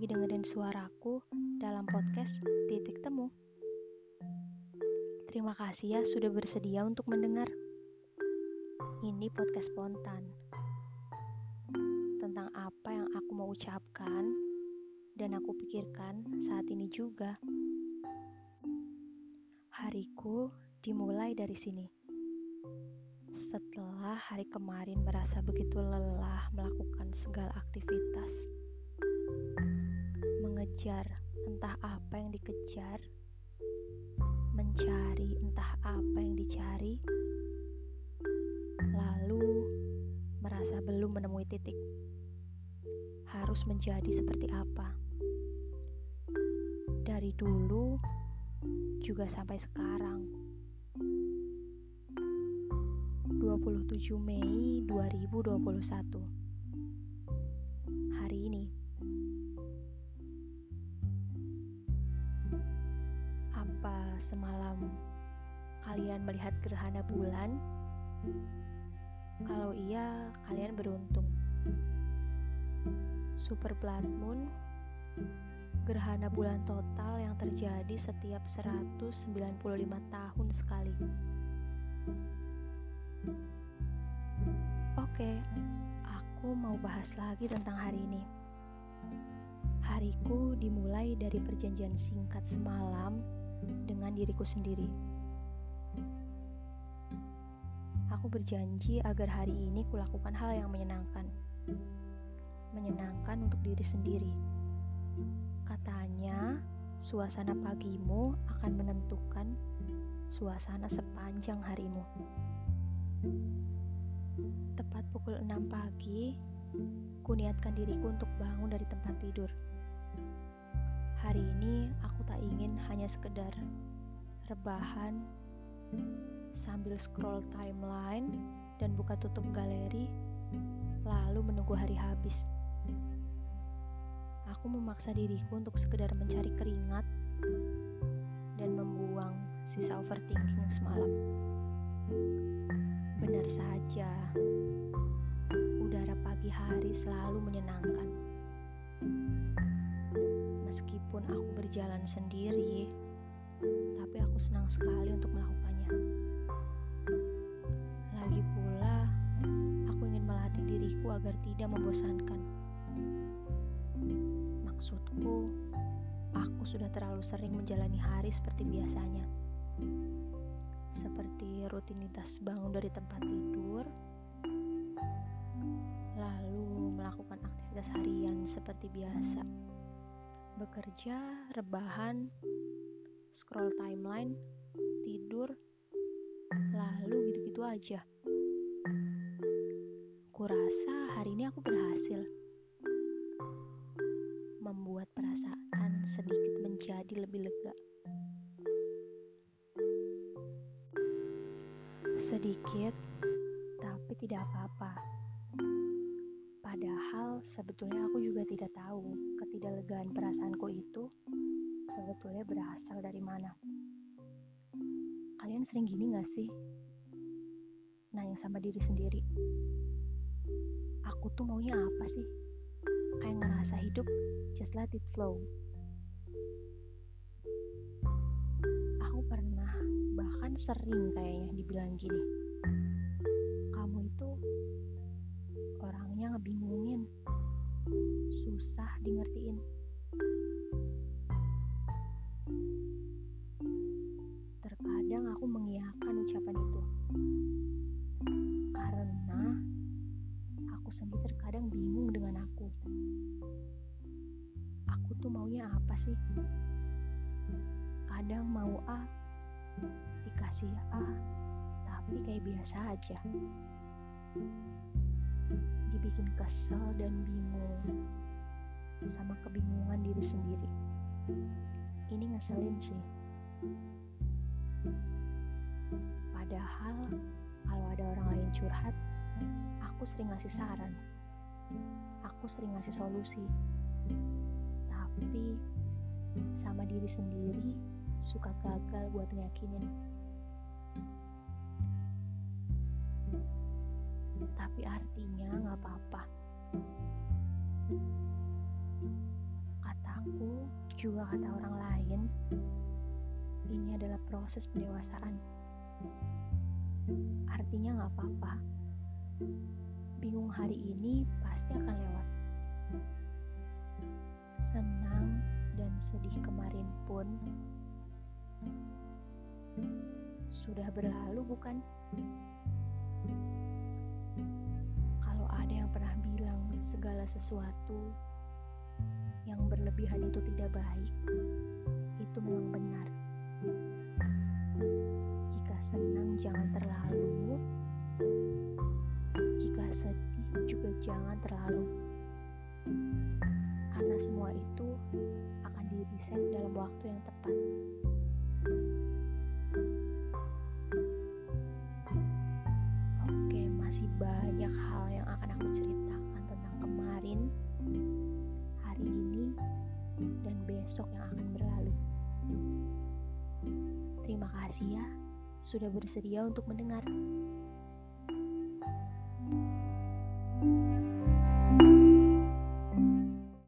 lagi dengerin suaraku dalam podcast Titik Temu. Terima kasih ya sudah bersedia untuk mendengar. Ini podcast spontan. Tentang apa yang aku mau ucapkan dan aku pikirkan saat ini juga. Hariku dimulai dari sini. Setelah hari kemarin merasa begitu lelah melakukan segala aktivitas, mengejar entah apa yang dikejar mencari entah apa yang dicari, lalu merasa belum menemui titik. Harus menjadi seperti apa? Dari dulu juga sampai sekarang. 27 Mei 2021 semalam kalian melihat gerhana bulan? Kalau iya, kalian beruntung. Super blood moon gerhana bulan total yang terjadi setiap 195 tahun sekali. Oke, aku mau bahas lagi tentang hari ini. Hariku dimulai dari perjanjian singkat semalam dengan diriku sendiri. Aku berjanji agar hari ini kulakukan hal yang menyenangkan. Menyenangkan untuk diri sendiri. Katanya, suasana pagimu akan menentukan suasana sepanjang harimu. Tepat pukul 6 pagi, kuniatkan diriku untuk bangun dari tempat tidur. Hanya sekedar rebahan sambil scroll timeline dan buka tutup galeri lalu menunggu hari habis. Aku memaksa diriku untuk sekedar mencari keringat dan membuang sisa overthinking semalam. Benar saja, senang sekali untuk melakukannya. Lagi pula, aku ingin melatih diriku agar tidak membosankan. Maksudku, aku sudah terlalu sering menjalani hari seperti biasanya. Seperti rutinitas bangun dari tempat tidur, lalu melakukan aktivitas harian seperti biasa bekerja, rebahan, scroll timeline, tidur, lalu gitu-gitu aja. Kurasa hari ini aku berhasil membuat perasaan sedikit menjadi lebih lega. Sedikit, tapi tidak apa-apa. Padahal sebetulnya aku juga tidak tahu ketidaklegaan perasaanku itu sebetulnya berasal dari mana. Kalian sering gini gak sih? Nanya sama diri sendiri. Aku tuh maunya apa sih? Kayak ngerasa hidup just let it flow. Aku pernah bahkan sering kayaknya dibilang gini. Kamu itu orangnya ngebingungin susah di maunya apa sih? Kadang mau A dikasih A tapi kayak biasa aja. Dibikin kesel dan bingung sama kebingungan diri sendiri. Ini ngeselin sih. Padahal kalau ada orang lain curhat aku sering ngasih saran. Aku sering ngasih solusi tapi sama diri sendiri suka gagal buat ngeyakinin tapi artinya nggak apa-apa. Kataku juga kata orang lain, ini adalah proses pendewasaan. Artinya nggak apa-apa. Bingung hari ini pasti akan lewat. Pun sudah berlalu bukan? Kalau ada yang pernah bilang segala sesuatu yang berlebihan itu tidak baik, itu memang benar. Jika senang jangan terlalu, jika sedih juga jangan terlalu. Waktu yang tepat. Oke, masih banyak hal yang akan aku ceritakan tentang kemarin, hari ini, dan besok yang akan berlalu. Terima kasih ya sudah bersedia untuk mendengar.